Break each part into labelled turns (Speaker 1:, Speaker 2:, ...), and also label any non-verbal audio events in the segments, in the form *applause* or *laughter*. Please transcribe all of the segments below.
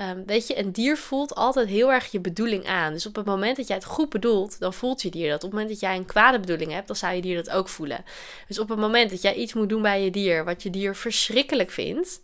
Speaker 1: ehm, weet je, een dier voelt altijd heel erg je bedoeling aan. Dus op het moment dat jij het goed bedoelt, dan voelt je dier dat. Op het moment dat jij een kwade bedoeling hebt, dan zou je dier dat ook voelen. Dus op het moment dat jij iets moet doen bij je dier, wat je dier verschrikkelijk vindt,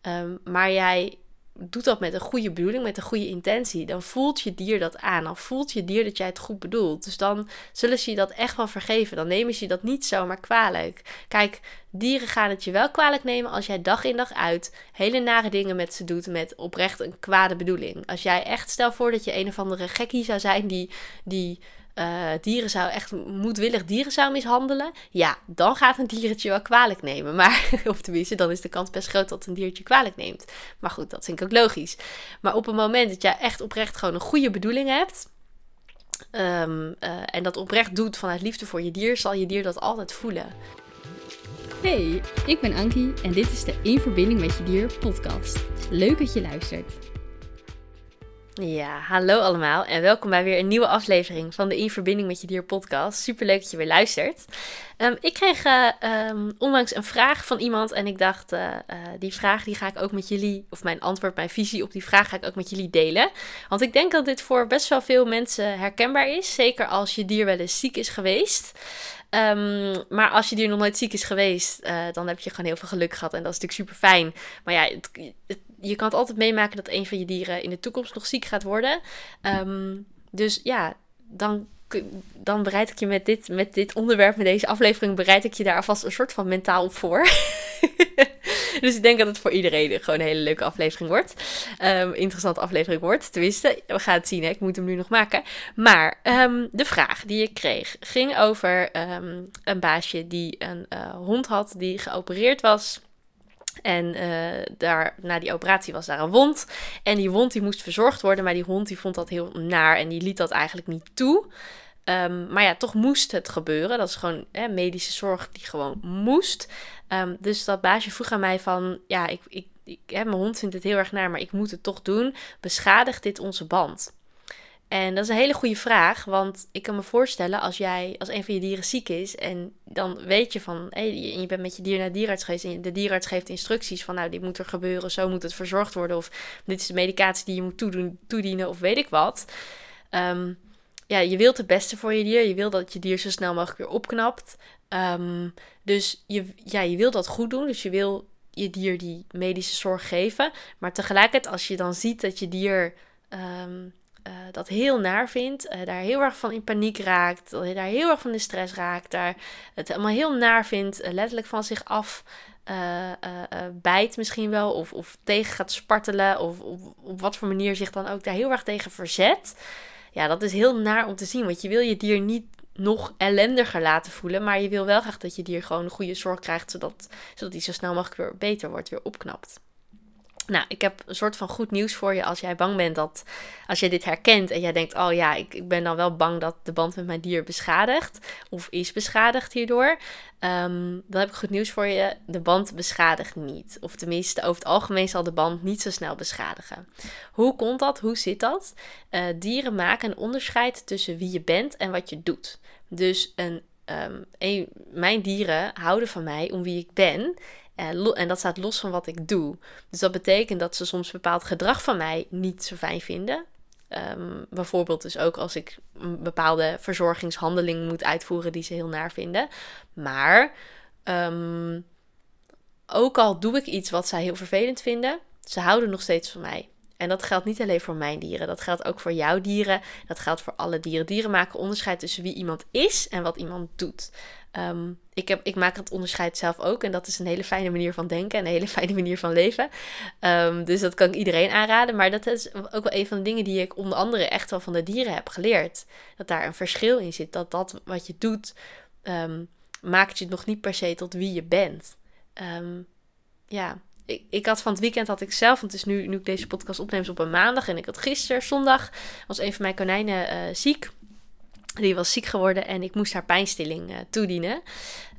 Speaker 1: ehm, maar jij doet dat met een goede bedoeling, met een goede intentie, dan voelt je dier dat aan. Dan voelt je dier dat jij het goed bedoelt. Dus dan zullen ze je dat echt wel vergeven. Dan nemen ze je dat niet zomaar kwalijk. Kijk, dieren gaan het je wel kwalijk nemen als jij dag in dag uit hele nare dingen met ze doet met oprecht een kwade bedoeling. Als jij echt, stel voor dat je een of andere gekkie zou zijn die, die uh, dieren zou echt moedwillig dieren zou mishandelen, ja, dan gaat een diertje wel kwalijk nemen. Maar, *laughs* of tenminste, dan is de kans best groot dat een diertje kwalijk neemt. Maar goed, dat vind ik ook logisch. Maar op het moment dat jij echt oprecht gewoon een goede bedoeling hebt. Um, uh, en dat oprecht doet vanuit liefde voor je dier, zal je dier dat altijd voelen.
Speaker 2: Hey, ik ben Ankie en dit is de In Verbinding met Je Dier podcast. Leuk dat je luistert.
Speaker 1: Ja, hallo allemaal en welkom bij weer een nieuwe aflevering van de In Verbinding met Je Dier podcast. Super leuk dat je weer luistert. Um, ik kreeg uh, um, onlangs een vraag van iemand en ik dacht, uh, uh, die vraag die ga ik ook met jullie, of mijn antwoord, mijn visie op die vraag ga ik ook met jullie delen. Want ik denk dat dit voor best wel veel mensen herkenbaar is, zeker als je dier wel eens ziek is geweest. Um, maar als je dier nog nooit ziek is geweest, dan heb je gewoon heel veel geluk gehad en dat is natuurlijk super fijn. Maar ja, het je kan het altijd meemaken dat een van je dieren in de toekomst nog ziek gaat worden. Um, dus ja, dan, dan bereid ik je met dit, met dit onderwerp, met deze aflevering, bereid ik je daar alvast een soort van mentaal op voor. *laughs* dus ik denk dat het voor iedereen gewoon een hele leuke aflevering wordt. Um, interessante aflevering wordt. Tenminste, we gaan het zien. Hè? Ik moet hem nu nog maken. Maar um, de vraag die ik kreeg ging over een baasje die een uh, hond had die geopereerd was. En uh, daar, na die operatie was daar een wond. En die wond die moest verzorgd worden. Maar die hond die vond dat heel naar. En die liet dat eigenlijk niet toe. Um, maar ja, toch moest het gebeuren. Dat is gewoon medische zorg die gewoon moest. Um, dus dat baasje vroeg aan mij van... Ja, ik, ik, ik, hè, mijn hond vindt het heel erg naar, maar ik moet het toch doen. Beschadigt dit onze band? En dat is een hele goede vraag, want ik kan me voorstellen als jij, als een van je dieren ziek is en dan weet je van, hey, je bent met je dier naar de dierenarts geweest en de dierenarts geeft instructies van, nou, dit moet er gebeuren, zo moet het verzorgd worden of dit is de medicatie die je moet toedoen, toedienen of weet ik wat. Um, ja, je wilt het beste voor je dier, je wil dat je dier zo snel mogelijk weer opknapt. Um, dus je, ja, je wil dat goed doen, dus je wil je dier die medische zorg geven, maar tegelijkertijd als je dan ziet dat je dier um, uh, dat heel naar vindt, uh, daar heel erg van in paniek raakt, daar heel erg van de stress raakt, daar het allemaal heel naar vindt, uh, letterlijk van zich af bijt misschien wel, of, of tegen gaat spartelen, of, of op wat voor manier zich dan ook daar heel erg tegen verzet. Ja, dat is heel naar om te zien, want je wil je dier niet nog ellendiger laten voelen, maar je wil wel graag dat je dier gewoon een goede zorg krijgt, zodat, zodat hij zo snel mogelijk weer beter wordt, weer opknapt. Nou, ik heb een soort van goed nieuws voor je als jij bang bent dat, als jij dit herkent en jij denkt, oh ja, ik, ik ben dan wel bang dat de band met mijn dier beschadigt of is beschadigd hierdoor. Um, dan heb ik goed nieuws voor je, de band beschadigt niet. Of tenminste, over het algemeen zal de band niet zo snel beschadigen. Hoe komt dat? Hoe zit dat? Uh, dieren maken een onderscheid tussen wie je bent en wat je doet. Dus een, een, mijn dieren houden van mij om wie ik ben. En dat staat los van wat ik doe. Dus dat betekent dat ze soms bepaald gedrag van mij niet zo fijn vinden. Um, bijvoorbeeld dus ook als ik een bepaalde verzorgingshandeling moet uitvoeren die ze heel naar vinden. Maar um, ook al doe ik iets wat zij heel vervelend vinden, ze houden nog steeds van mij. En dat geldt niet alleen voor mijn dieren, dat geldt ook voor jouw dieren. Dat geldt voor alle dieren. Dieren maken onderscheid tussen wie iemand is en wat iemand doet. Um, ik, heb, ik maak het onderscheid zelf ook. En dat is een hele fijne manier van denken en een hele *laughs* fijne manier van leven. Um, dus dat kan ik iedereen aanraden. Maar dat is ook wel een van de dingen die ik onder andere echt wel van de dieren heb geleerd. Dat daar een verschil in zit. Dat dat wat je doet, um, maakt je nog niet per se tot wie je bent. ja, ik, ik, had van het weekend had ik zelf, want het is nu, nu ik deze podcast opneem, op een maandag. En ik had gisteren, zondag, was een van mijn konijnen uh, ziek. Die was ziek geworden en ik moest haar pijnstilling uh, toedienen.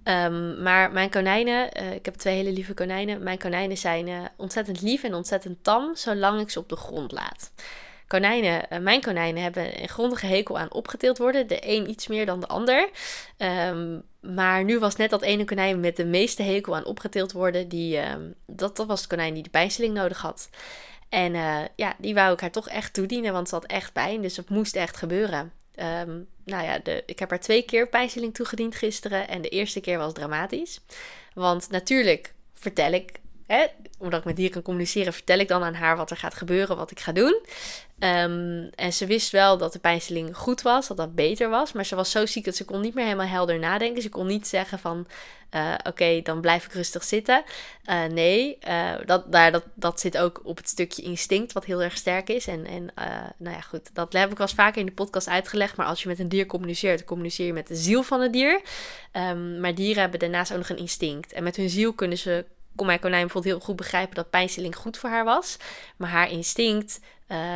Speaker 1: Um, maar mijn konijnen, uh, ik heb twee hele lieve konijnen. Mijn konijnen zijn ontzettend lief en ontzettend tam, zolang ik ze op de grond laat. Konijnen, uh, mijn konijnen hebben een grondige hekel aan opgeteeld worden. De een iets meer dan de ander. Um, maar nu was net dat ene konijn met de meeste hekel aan opgeteeld worden. Die, um, dat, was het konijn die de pijnstilling nodig had. En uh, ja, die wou ik haar toch echt toedienen, want ze had echt pijn. Dus het moest echt gebeuren. Um, nou ja, de, ik heb haar twee keer pijnstelling toegediend gisteren. En de eerste keer was dramatisch. Want natuurlijk vertel ik omdat ik met dieren kan communiceren, vertel ik dan aan haar wat er gaat gebeuren, wat ik ga doen. Ehm, en ze wist wel dat de pijnstilling goed was, dat dat beter was. Maar ze was zo ziek dat ze kon niet meer helemaal helder nadenken. Ze kon niet zeggen van, uh, oké, dan blijf ik rustig zitten. Uh, nee, uh, dat, daar, dat, dat zit ook op het stukje instinct, wat heel erg sterk is. En, en nou ja, goed, dat heb ik wel eens vaker in de podcast uitgelegd. Maar als je met een dier communiceert, communiceer je met de ziel van het dier. Um, maar dieren hebben daarnaast ook nog een instinct. En met hun ziel kunnen ze kon mijn konijn bijvoorbeeld heel goed begrijpen dat pijnstilling goed voor haar was. Maar haar instinct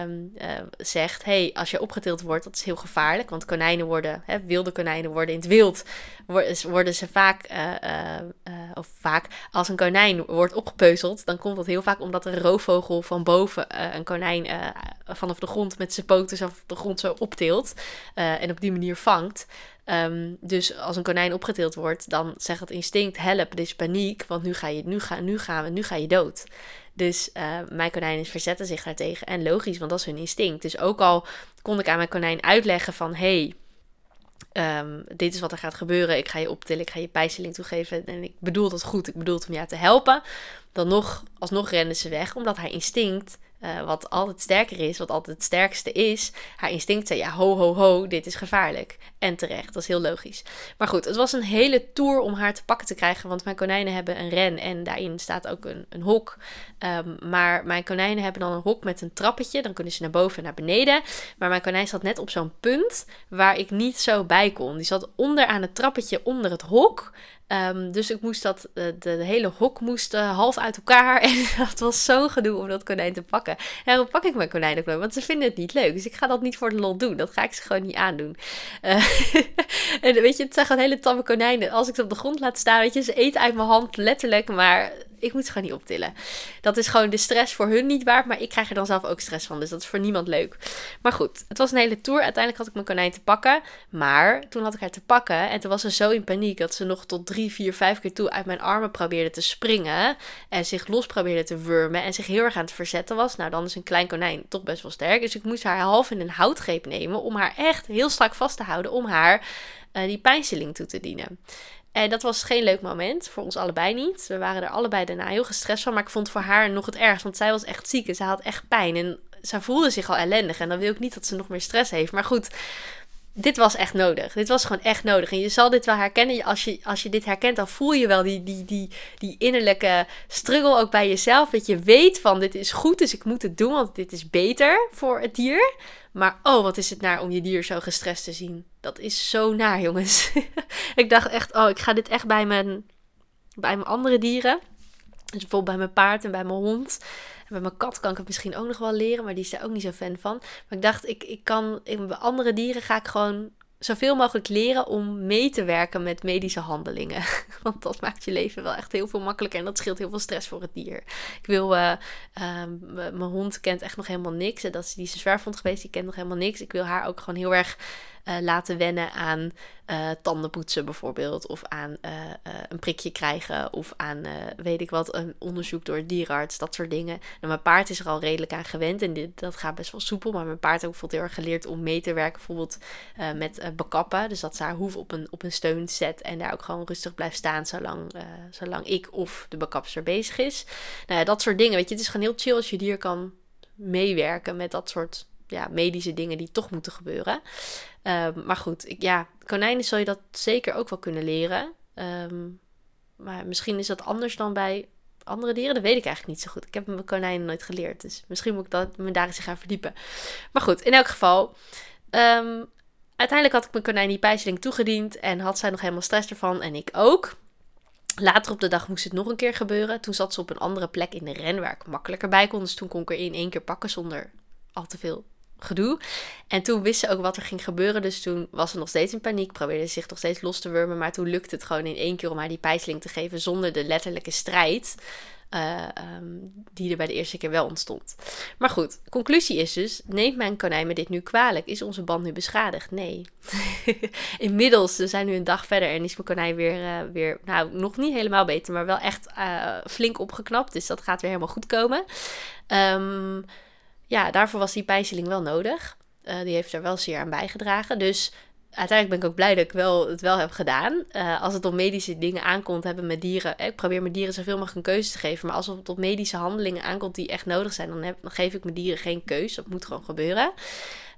Speaker 1: um, uh, zegt: hey, als je opgetild wordt, dat is heel gevaarlijk. Want konijnen worden, hè, wilde konijnen worden in het wild, worden ze vaak, uh, uh, of vaak, als een konijn wordt opgepeuzeld, dan komt dat heel vaak omdat een roofvogel van boven een konijn vanaf de grond met zijn poten vanaf de grond zo optilt en op die manier vangt. Um, dus als een konijn opgetild wordt, dan zegt het instinct: help, dit is paniek, want nu ga je, nu ga, nu gaan we, nu ga je dood. Dus uh, mijn konijnen verzetten zich daartegen. En logisch, want dat is hun instinct. Dus ook al kon ik aan mijn konijn uitleggen van... hey, um, dit is wat er gaat gebeuren. Ik ga je optillen, ik ga je pijzeling toegeven. En ik bedoel dat goed, ik bedoel het om jou te helpen. Dan nog, alsnog rennen ze weg, omdat haar instinct uh, wat altijd sterker is, wat altijd het sterkste is. Haar instinct zei, ja, ho, ho, ho, dit is gevaarlijk. En terecht, dat is heel logisch. Maar goed, het was een hele tour om haar te pakken te krijgen, want mijn konijnen hebben een ren en daarin staat ook een, een hok. Um, maar mijn konijnen hebben dan een hok met een trappetje, dan kunnen ze naar boven en naar beneden. Maar mijn konijn zat net op zo'n punt waar ik niet zo bij kon. Die zat onder aan het trappetje onder het hok. Um, dus ik moest dat, de, eh, de, hele hok moest uh, half uit elkaar. *laughs* En dat was zo gedoe om dat konijn te pakken. En daarom pak ik mijn konijn ook want ze vinden het niet leuk. Dus ik ga dat niet voor de lol doen. Dat ga ik ze gewoon niet aandoen. Uh, *laughs* en weet je, het zijn gewoon hele tamme konijnen. Als ik ze op de grond laat staan, weet je, ze eten uit mijn hand letterlijk. Maar ik moet ze gewoon niet optillen. Dat is gewoon de stress voor hun niet waard, maar ik krijg er dan zelf ook stress van. Dus dat is voor niemand leuk. Maar goed, het was een hele tour. Uiteindelijk had ik mijn konijn te pakken. Maar toen had ik haar te pakken en toen was ze zo in paniek dat ze nog tot drie, vier, vijf keer toe uit mijn armen probeerde te springen. En zich los probeerde te wurmen en zich heel erg aan het verzetten was. Nou, dan is een klein konijn toch best wel sterk. Dus ik moest haar half in een houtgreep nemen om haar echt heel strak vast te houden om haar uh, die pijnstilling toe te dienen. En dat was geen leuk moment, voor ons allebei niet. We waren er allebei daarna heel gestrest van, maar ik vond voor haar nog het ergst, want zij was echt ziek en ze had echt pijn. En zij voelde zich al ellendig en dan wil ik niet dat ze nog meer stress heeft. Maar goed, dit was echt nodig. Dit was gewoon echt nodig. En je zal dit wel herkennen. Als je, als je dit herkent, dan voel je wel die, die, die, die innerlijke struggle ook bij jezelf. Dat je weet van dit is goed, dus ik moet het doen, want dit is beter voor het dier. Maar oh, wat is het naar om je dier zo gestrest te zien. Dat is zo naar, jongens. *laughs* ik dacht echt, oh, ik ga dit echt bij mijn, bij mijn andere dieren. Dus bijvoorbeeld bij mijn paard en bij mijn hond. En bij mijn kat kan ik het misschien ook nog wel leren, maar die is daar ook niet zo fan van. Maar ik dacht, ik, ik kan, ik, bij andere dieren ga ik gewoon zoveel mogelijk leren om mee te werken met medische handelingen. *laughs* Want dat maakt je leven wel echt heel veel makkelijker en dat scheelt heel veel stress voor het dier. Ik wil, uh, uh, mijn hond kent echt nog helemaal niks. Dat is, die is een zwerfhond geweest, die kent nog helemaal niks. Ik wil haar ook gewoon heel erg uh, laten wennen aan uh, tandenpoetsen bijvoorbeeld. Of aan uh, een prikje krijgen. Of aan, weet ik wat, een onderzoek door een dierenarts. Dat soort dingen. Nou, mijn paard is er al redelijk aan gewend. En dit, dat gaat best wel soepel. Maar mijn paard heeft bijvoorbeeld heel erg geleerd om mee te werken. Bijvoorbeeld met bekappen. Dus dat ze haar hoef op een, op een steun zet. En daar ook gewoon rustig blijft staan. Zolang, zolang ik of de bekapster bezig is. Nou ja, dat soort dingen. Weet je, het is gewoon heel chill als je dier kan meewerken met dat soort ja, medische dingen die toch moeten gebeuren. Um, maar goed, ik, ja, konijnen zal je dat zeker ook wel kunnen leren. Um, maar misschien is dat anders dan bij andere dieren. Dat weet ik eigenlijk niet zo goed. Ik heb mijn konijnen nooit geleerd. Dus misschien moet ik dat, me daar eens gaan verdiepen. Maar goed, in elk geval. Um, uiteindelijk had ik mijn konijn die pijzeling toegediend. En had zij nog helemaal stress ervan. En ik ook. Later op de dag moest het nog een keer gebeuren. Toen zat ze op een andere plek in de ren waar ik makkelijker bij kon. Dus toen kon ik er in één keer pakken zonder al te veel gedoe. En toen wist ze ook wat er ging gebeuren. Dus toen was ze nog steeds in paniek. Probeerde zich nog steeds los te wurmen. Maar toen lukte het gewoon in één keer om haar die pijsling te geven. Zonder de letterlijke strijd. Uh, um, die er bij de eerste keer wel ontstond. Maar goed, conclusie is dus: neemt mijn konijn me dit nu kwalijk? Is onze band nu beschadigd? Nee. *laughs* inmiddels, we zijn nu een dag verder en is mijn konijn weer, uh, weer nou, nog niet helemaal beter, maar wel echt uh, flink opgeknapt. Dus dat gaat weer helemaal goed komen. Um, ja, daarvoor was die pijnstelling wel nodig. Uh, die heeft er wel zeer aan bijgedragen. Dus uiteindelijk ben ik ook blij dat ik wel, het wel heb gedaan. Uh, als het op medische dingen aankomt, hebben met dieren. Ik probeer mijn dieren zoveel mogelijk een keuze te geven. Maar als het op medische handelingen aankomt die echt nodig zijn, dan, heb, dan geef ik mijn dieren geen keuze. Dat moet gewoon gebeuren.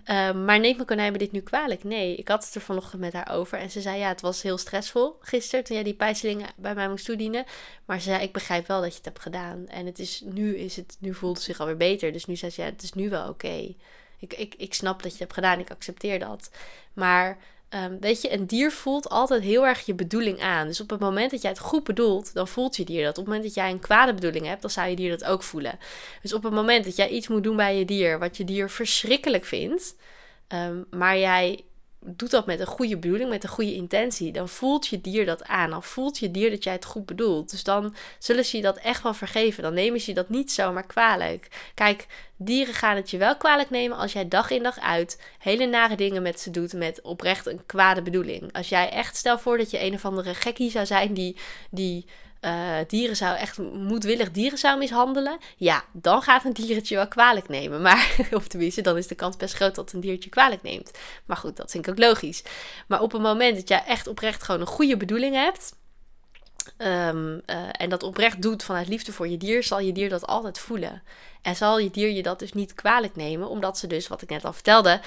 Speaker 1: Uh, maar neemt mijn konijn me dit nu kwalijk? Nee, ik had het er vanochtend met haar over. En ze zei, ja, het was heel stressvol gisteren toen jij die pijzelingen bij mij moest toedienen. Maar ze zei, ik begrijp wel dat je het hebt gedaan. En het is, nu, is het, nu voelt het zich alweer beter. Dus nu zei ze, ja, het is nu wel oké. Ik, ik, ik snap dat je het hebt gedaan, ik accepteer dat. Maar Um, weet je, een dier voelt altijd heel erg je bedoeling aan. Dus op het moment dat jij het goed bedoelt, dan voelt je dier dat. Op het moment dat jij een kwade bedoeling hebt, dan zou je dier dat ook voelen. Dus op het moment dat jij iets moet doen bij je dier, wat je dier verschrikkelijk vindt, um, maar jij doet dat met een goede bedoeling, met een goede intentie, dan voelt je dier dat aan. Dan voelt je dier dat jij het goed bedoelt. Dus dan zullen ze je dat echt wel vergeven. Dan nemen ze je dat niet zomaar kwalijk. Kijk, dieren gaan het je wel kwalijk nemen als jij dag in dag uit hele nare dingen met ze doet met oprecht een kwade bedoeling. Als jij echt, stel voor dat je een of andere gekkie zou zijn die, die uh, dieren zou echt moedwillig dieren zou mishandelen, ja, dan gaat een diertje wel kwalijk nemen. Maar, *laughs* of tenminste, dan is de kans best groot dat een diertje kwalijk neemt. Maar goed, dat vind ik ook logisch. Maar op het moment dat jij echt oprecht gewoon een goede bedoeling hebt. Um, uh, en dat oprecht doet vanuit liefde voor je dier, zal je dier dat altijd voelen. En zal je dier je dat dus niet kwalijk nemen, omdat ze dus, wat ik net al vertelde,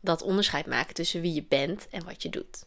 Speaker 1: dat onderscheid maken tussen wie je bent en wat je doet.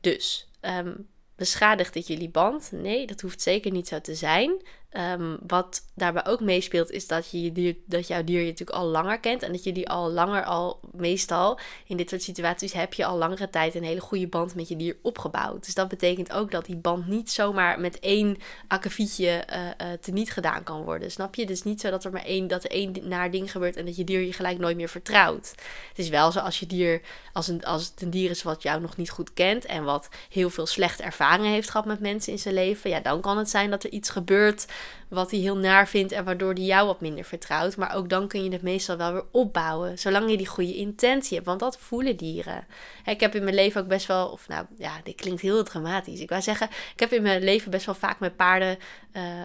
Speaker 1: Dus um, beschadigt dit jullie band? Nee, dat hoeft zeker niet zo te zijn. Um, wat daarbij ook meespeelt, is dat, je je dat jouw dier je natuurlijk al langer kent. En dat je die al langer al, meestal in dit soort situaties, heb je al langere tijd een hele goede band met je dier opgebouwd. Dus dat betekent ook dat die band niet zomaar met één akkefietje uh, uh, teniet gedaan kan worden. Snap je? Dus niet zo dat er maar één, dat er één naar ding gebeurt en dat je dier je gelijk nooit meer vertrouwt. Het is wel zo als je dier, als, een, als het een dier is wat jou nog niet goed kent en wat heel veel slechte ervaringen heeft gehad met mensen in zijn leven, ja, dan kan het zijn dat er iets gebeurt wat hij heel naar vindt en waardoor hij jou wat minder vertrouwt. Maar ook dan kun je het meestal wel weer opbouwen, zolang je die goede intentie hebt, want dat voelen dieren. Ik heb in mijn leven ook best wel, of nou ja, dit klinkt heel dramatisch. Ik wou zeggen, ik heb in mijn leven best wel vaak met paarden uh, uh,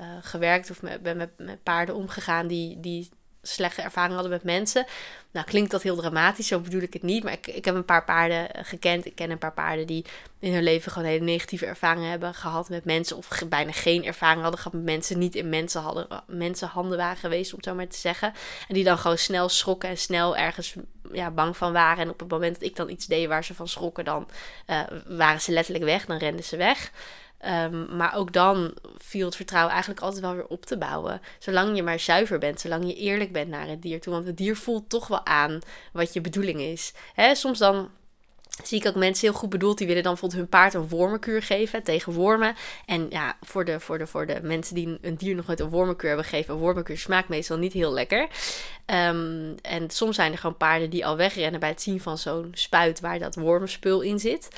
Speaker 1: uh, gewerkt of met, ben met, met paarden omgegaan die, die slechte ervaringen hadden met mensen. Nou, klinkt dat heel dramatisch, zo bedoel ik het niet. Maar ik, ik heb een paar paarden eh, gekend. Ik ken een paar paarden die in hun leven gewoon hele negatieve ervaringen hebben gehad met mensen. Of bijna geen ervaring hadden gehad met mensen. Niet in mensen hadden, mensenhanden waren geweest, om het zo maar te zeggen. En die dan gewoon snel schrokken en snel ergens ja, bang van waren. En op het moment dat ik dan iets deed waar ze van schrokken, dan uh, waren ze letterlijk weg. Dan renden ze weg. Um, maar ook dan viel het vertrouwen eigenlijk altijd wel weer op te bouwen. Zolang je maar zuiver bent, zolang je eerlijk bent naar het dier toe. Want het dier voelt toch wel aan wat je bedoeling is. Soms dan zie ik ook mensen heel goed bedoeld, die willen dan bijvoorbeeld hun paard een wormenkuur geven tegen wormen. En ja, voor de, voor de, voor de mensen die een dier nog nooit een wormenkuur hebben gegeven, een wormenkuur smaakt meestal niet heel lekker. Um, en soms zijn er gewoon paarden die al wegrennen bij het zien van zo'n spuit waar dat wormenspul in zit.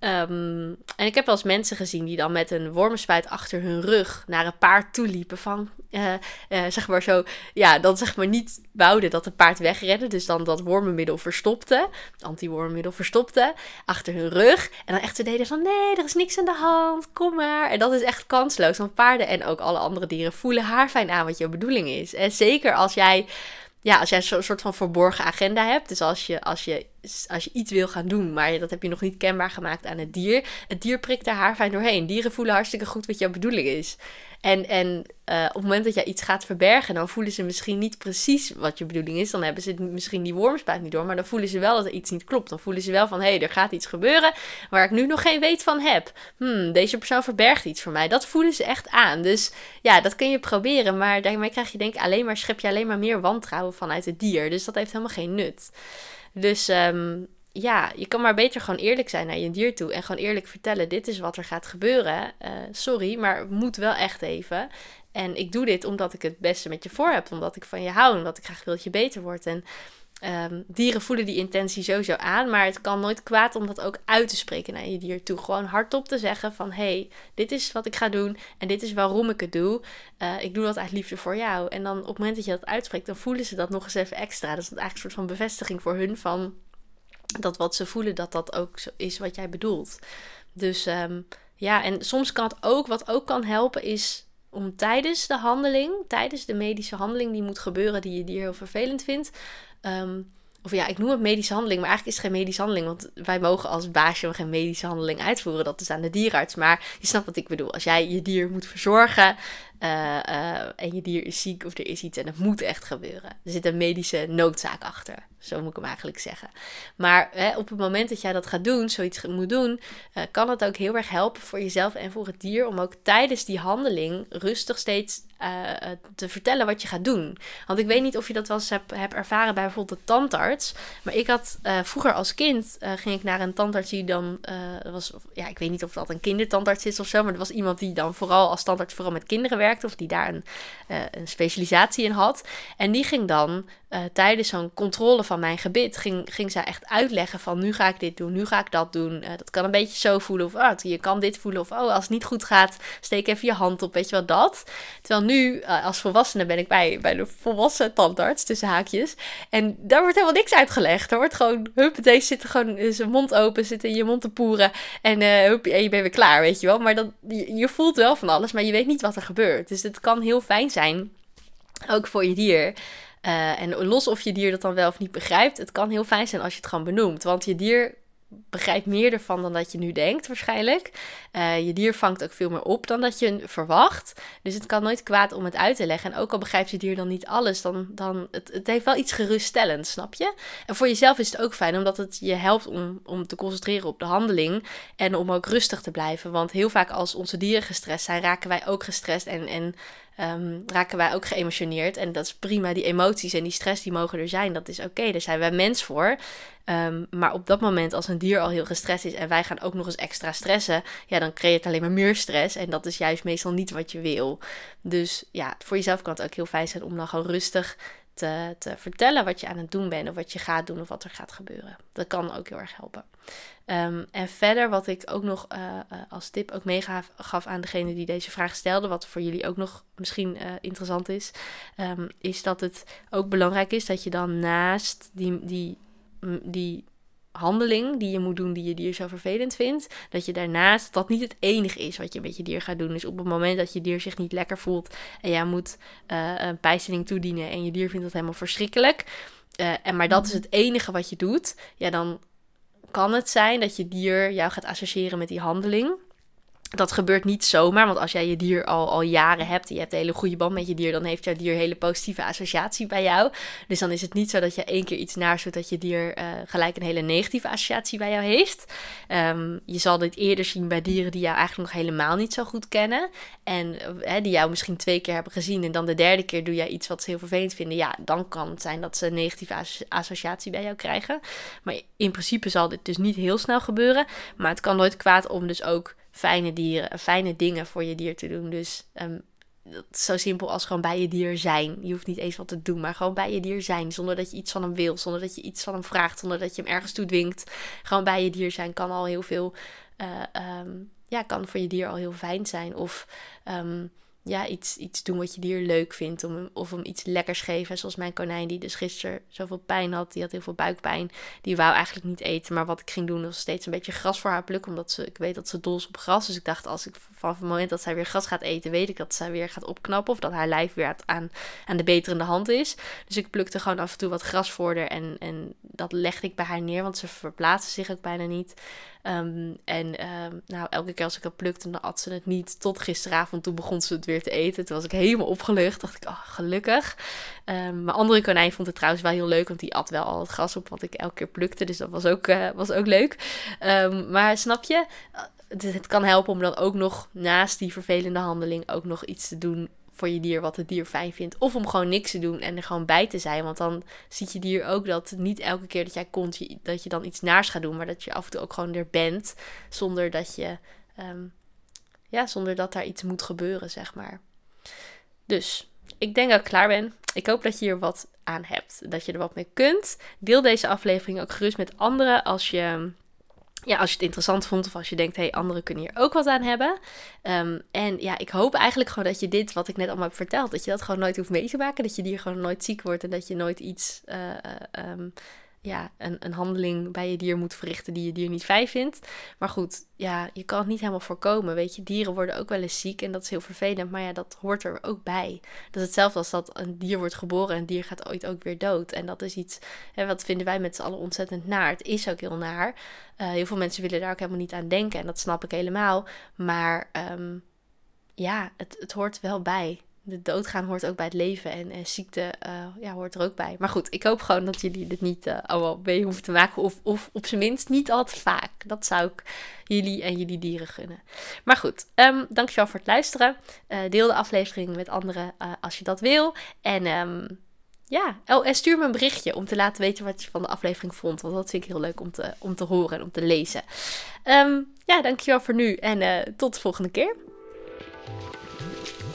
Speaker 1: Um, en ik heb wel eens mensen gezien die dan met een wormenspuit achter hun rug naar een paard toe liepen. Van, uh, uh, zeg maar zo, ja, dan zeg maar niet wouden dat het paard wegrende. Dus dan dat wormenmiddel verstopte, anti-wormenmiddel verstopte, achter hun rug. En dan echt ze deden van, nee, er is niks aan de hand, kom maar. En dat is echt kansloos, want paarden en ook alle andere dieren voelen haar fijn aan wat jouw bedoeling is. En zeker als jij ja, als jij zo'n soort van verborgen agenda hebt. Dus als je, als, je, als je iets wil gaan doen, maar dat heb je nog niet kenbaar gemaakt aan het dier. Het dier prikt er haar fijn doorheen. Dieren voelen hartstikke goed wat jouw bedoeling is. En, en uh, op het moment dat jij iets gaat verbergen, dan voelen ze misschien niet precies wat je bedoeling is. Dan hebben ze misschien die wormspuit niet door, maar dan voelen ze wel dat er iets niet klopt. Dan voelen ze wel van, hé, hey, er gaat iets gebeuren waar ik nu nog geen weet van heb. Hmm, deze persoon verbergt iets voor mij. Dat voelen ze echt aan. Dus ja, dat kun je proberen, maar daarmee krijg je denk ik alleen maar, schep je alleen maar meer wantrouwen vanuit het dier. Dus dat heeft helemaal geen nut. Dus um, ja, je kan maar beter gewoon eerlijk zijn naar je dier toe. En gewoon eerlijk vertellen: dit is wat er gaat gebeuren. Uh, sorry, maar het moet wel echt even. En ik doe dit omdat ik het beste met je voor heb. Omdat ik van je hou. Omdat ik graag wil dat je beter wordt. En um, dieren voelen die intentie sowieso aan. Maar het kan nooit kwaad om dat ook uit te spreken naar je dier toe. Gewoon hardop te zeggen: van hey, dit is wat ik ga doen. En dit is waarom ik het doe. Uh, ik doe dat uit liefde voor jou. En dan op het moment dat je dat uitspreekt, dan voelen ze dat nog eens even extra. Dat is eigenlijk een soort van bevestiging voor hun van dat wat ze voelen, dat dat ook is wat jij bedoelt. Dus ehm, ja, en soms kan het ook, wat ook kan helpen, is om tijdens de handeling, tijdens de medische handeling die moet gebeuren, die je dier heel vervelend vindt. Ehm, of ja, ik noem het medische handeling, maar eigenlijk is het geen medische handeling. Want wij mogen als baasje geen medische handeling uitvoeren. Dat is aan de dierarts. Maar je snapt wat ik bedoel. Als jij je dier moet verzorgen, uh, uh, en je dier is ziek of er is iets en het moet echt gebeuren. Er zit een medische noodzaak achter. Zo moet ik hem eigenlijk zeggen. Maar hè, op het moment dat jij dat gaat doen, zoiets moet doen, uh, kan het ook heel erg helpen voor jezelf en voor het dier om ook tijdens die handeling rustig steeds te vertellen wat je gaat doen. Want ik weet niet of je dat wel eens hebt, hebt ervaren bij bijvoorbeeld de tandarts. Maar ik had vroeger als kind ging ik naar een tandarts die dan was, ja, ik weet niet of dat een kindertandarts is of zo, maar er was iemand die dan vooral als tandarts vooral met kinderen werkte of die daar een, een specialisatie in had. En die ging dan uh, tijdens zo'n controle van mijn gebit, ging, ging zij echt uitleggen van nu ga ik dit doen, nu ga ik dat doen. Uh, dat kan een beetje zo voelen of oh, je kan dit voelen of oh, als het niet goed gaat, steek even je hand op, weet je wat dat. Terwijl nu als volwassene ben ik bij, bij de volwassen tandarts, tussen haakjes. En daar wordt helemaal niks uitgelegd. Er wordt gewoon, hup, deze zit gewoon zijn mond open, zit in je mond te poeren en, hup, en je bent weer klaar, weet je wel. Maar dan, je, je voelt wel van alles, maar je weet niet wat er gebeurt. Dus het kan heel fijn zijn, ook voor je dier. Uh, en los of je dier dat dan wel of niet begrijpt, het kan heel fijn zijn als je het gewoon benoemt. Want je dier begrijpt meer ervan dan dat je nu denkt, waarschijnlijk. Uh, je dier vangt ook veel meer op dan dat je verwacht. Dus het kan nooit kwaad om het uit te leggen. En ook al begrijpt je dier dan niet alles, dan, dan het, het heeft wel iets geruststellends, snap je? En voor jezelf is het ook fijn, omdat het je helpt om, om te concentreren op de handeling en om ook rustig te blijven. Want heel vaak als onze dieren gestrest zijn, raken wij ook gestrest en, en um, raken wij ook geëmotioneerd. En dat is prima. Die emoties en die stress die mogen er zijn. Dat is oké. Daar zijn wij mens voor. Um, maar op dat moment, als een dier al heel gestrest is en wij gaan ook nog eens extra stressen, ja, dan creëert alleen maar meer stress. En dat is juist meestal niet wat je wil. Dus ja, voor jezelf kan het ook heel fijn zijn om dan gewoon rustig te, te, vertellen wat je aan het doen bent, of wat je gaat doen, of wat er gaat gebeuren. Dat kan ook heel erg helpen. Um, en verder, wat ik ook nog uh, uh, als tip ook meegaf gaf aan degene die deze vraag stelde, wat voor jullie ook nog misschien uh, interessant is, um, is dat het ook belangrijk is dat je dan naast die, die, die handeling die je moet doen die je dier zo vervelend vindt, dat je daarnaast dat niet het enige is wat je met je dier gaat doen. Dus op het moment dat je dier zich niet lekker voelt en jij moet uh, een pijzeling toedienen en je dier vindt dat helemaal verschrikkelijk, uh, en maar dat is het enige wat je doet, ja, dan kan het zijn dat je dier jou gaat associëren met die handeling dat gebeurt niet zomaar, want als jij je dier al, al jaren hebt en je hebt een hele goede band met je dier, dan heeft jouw dier een hele positieve associatie bij jou. Dus dan is het niet zo dat je één keer iets naars doet dat je dier uh, gelijk een hele negatieve associatie bij jou heeft. Um, je zal dit eerder zien bij dieren die jou eigenlijk nog helemaal niet zo goed kennen en uh, die jou misschien twee keer hebben gezien en dan de derde keer doe jij iets wat ze heel vervelend vinden. Ja, dan kan het zijn dat ze een negatieve associatie bij jou krijgen. Maar in principe zal dit dus niet heel snel gebeuren, maar het kan nooit kwaad om dus ook fijne dieren, fijne dingen voor je dier te doen. Dus um, zo simpel als gewoon bij je dier zijn. Je hoeft niet eens wat te doen, maar gewoon bij je dier zijn. Zonder dat je iets van hem wil, zonder dat je iets van hem vraagt, zonder dat je hem ergens toe dwingt. Gewoon bij je dier zijn kan al heel veel, uh, um, ja, kan voor je dier al heel fijn zijn. Of um, ja, iets, iets doen wat je dier leuk vindt. Om of hem iets lekkers geven. Zoals mijn konijn, die dus gisteren zoveel pijn had. Die had heel veel buikpijn. Die wou eigenlijk niet eten. Maar wat ik ging doen, was steeds een beetje gras voor haar plukken. Omdat ze, ik weet dat ze dol is op gras. Dus ik dacht, als ik vanaf het moment dat zij weer gras gaat eten, weet ik dat zij weer gaat opknappen. Of dat haar lijf weer aan, aan de beterende hand is. Dus ik plukte gewoon af en toe wat gras voor haar. En, en dat legde ik bij haar neer. Want ze verplaatste zich ook bijna niet. Um, en um, nou, elke keer als ik het plukte, dan at ze het niet. Tot gisteravond, toen begon ze het weer te eten. Toen was ik helemaal opgelucht. Dacht ik, oh, gelukkig. Um, mijn andere konijn vond het trouwens wel heel leuk, want die at wel al het gras op wat ik elke keer plukte. Dus dat was ook, uh, was ook leuk. maar snap je, het, het kan helpen om dan ook nog naast die vervelende handeling ook nog iets te doen voor je dier wat het dier fijn vindt. Of om gewoon niks te doen en er gewoon bij te zijn. Want dan ziet je dier ook dat niet elke keer dat jij komt, dat je dan iets naars gaat doen. Maar dat je af en toe ook gewoon er bent. Zonder dat je. Um, ja, zonder dat daar iets moet gebeuren, zeg maar. Dus ik denk dat ik klaar ben. Ik hoop dat je hier wat aan hebt. Dat je er wat mee kunt. Deel deze aflevering ook gerust met anderen als je ja, als je het interessant vond of als je denkt, hé, hey, anderen kunnen hier ook wat aan hebben. Um, en ja, ik hoop eigenlijk gewoon dat je dit, wat ik net allemaal heb verteld, dat je dat gewoon nooit hoeft mee te maken. Dat je dier gewoon nooit ziek wordt en dat je nooit iets uh, um, ja, een, een handeling bij je dier moet verrichten die je dier niet fijn vindt. Maar goed, ja, je kan het niet helemaal voorkomen. Weet je, dieren worden ook wel eens ziek en dat is heel vervelend. Maar ja, dat hoort er ook bij. Dat is hetzelfde als dat een dier wordt geboren en een dier gaat ooit ook weer dood. En dat is iets, hè, wat vinden wij met z'n allen ontzettend naar. Het is ook heel naar. Uh, heel veel mensen willen daar ook helemaal niet aan denken en dat snap ik helemaal. Maar um, ja, het, het hoort wel bij de doodgaan hoort ook bij het leven en, en ziekte uh, ja, hoort er ook bij. Maar goed, ik hoop gewoon dat jullie dit niet uh, allemaal mee hoeven te maken. Of, of op zijn minst niet al te vaak. Dat zou ik jullie en jullie dieren gunnen. Maar goed, um, dankjewel voor het luisteren. Uh, deel de aflevering met anderen als je dat wil. En um, ja, oh, en stuur me een berichtje om te laten weten wat je van de aflevering vond. Want dat vind ik heel leuk om te, om te horen en om te lezen. Um, ja, dankjewel voor nu en tot de volgende keer.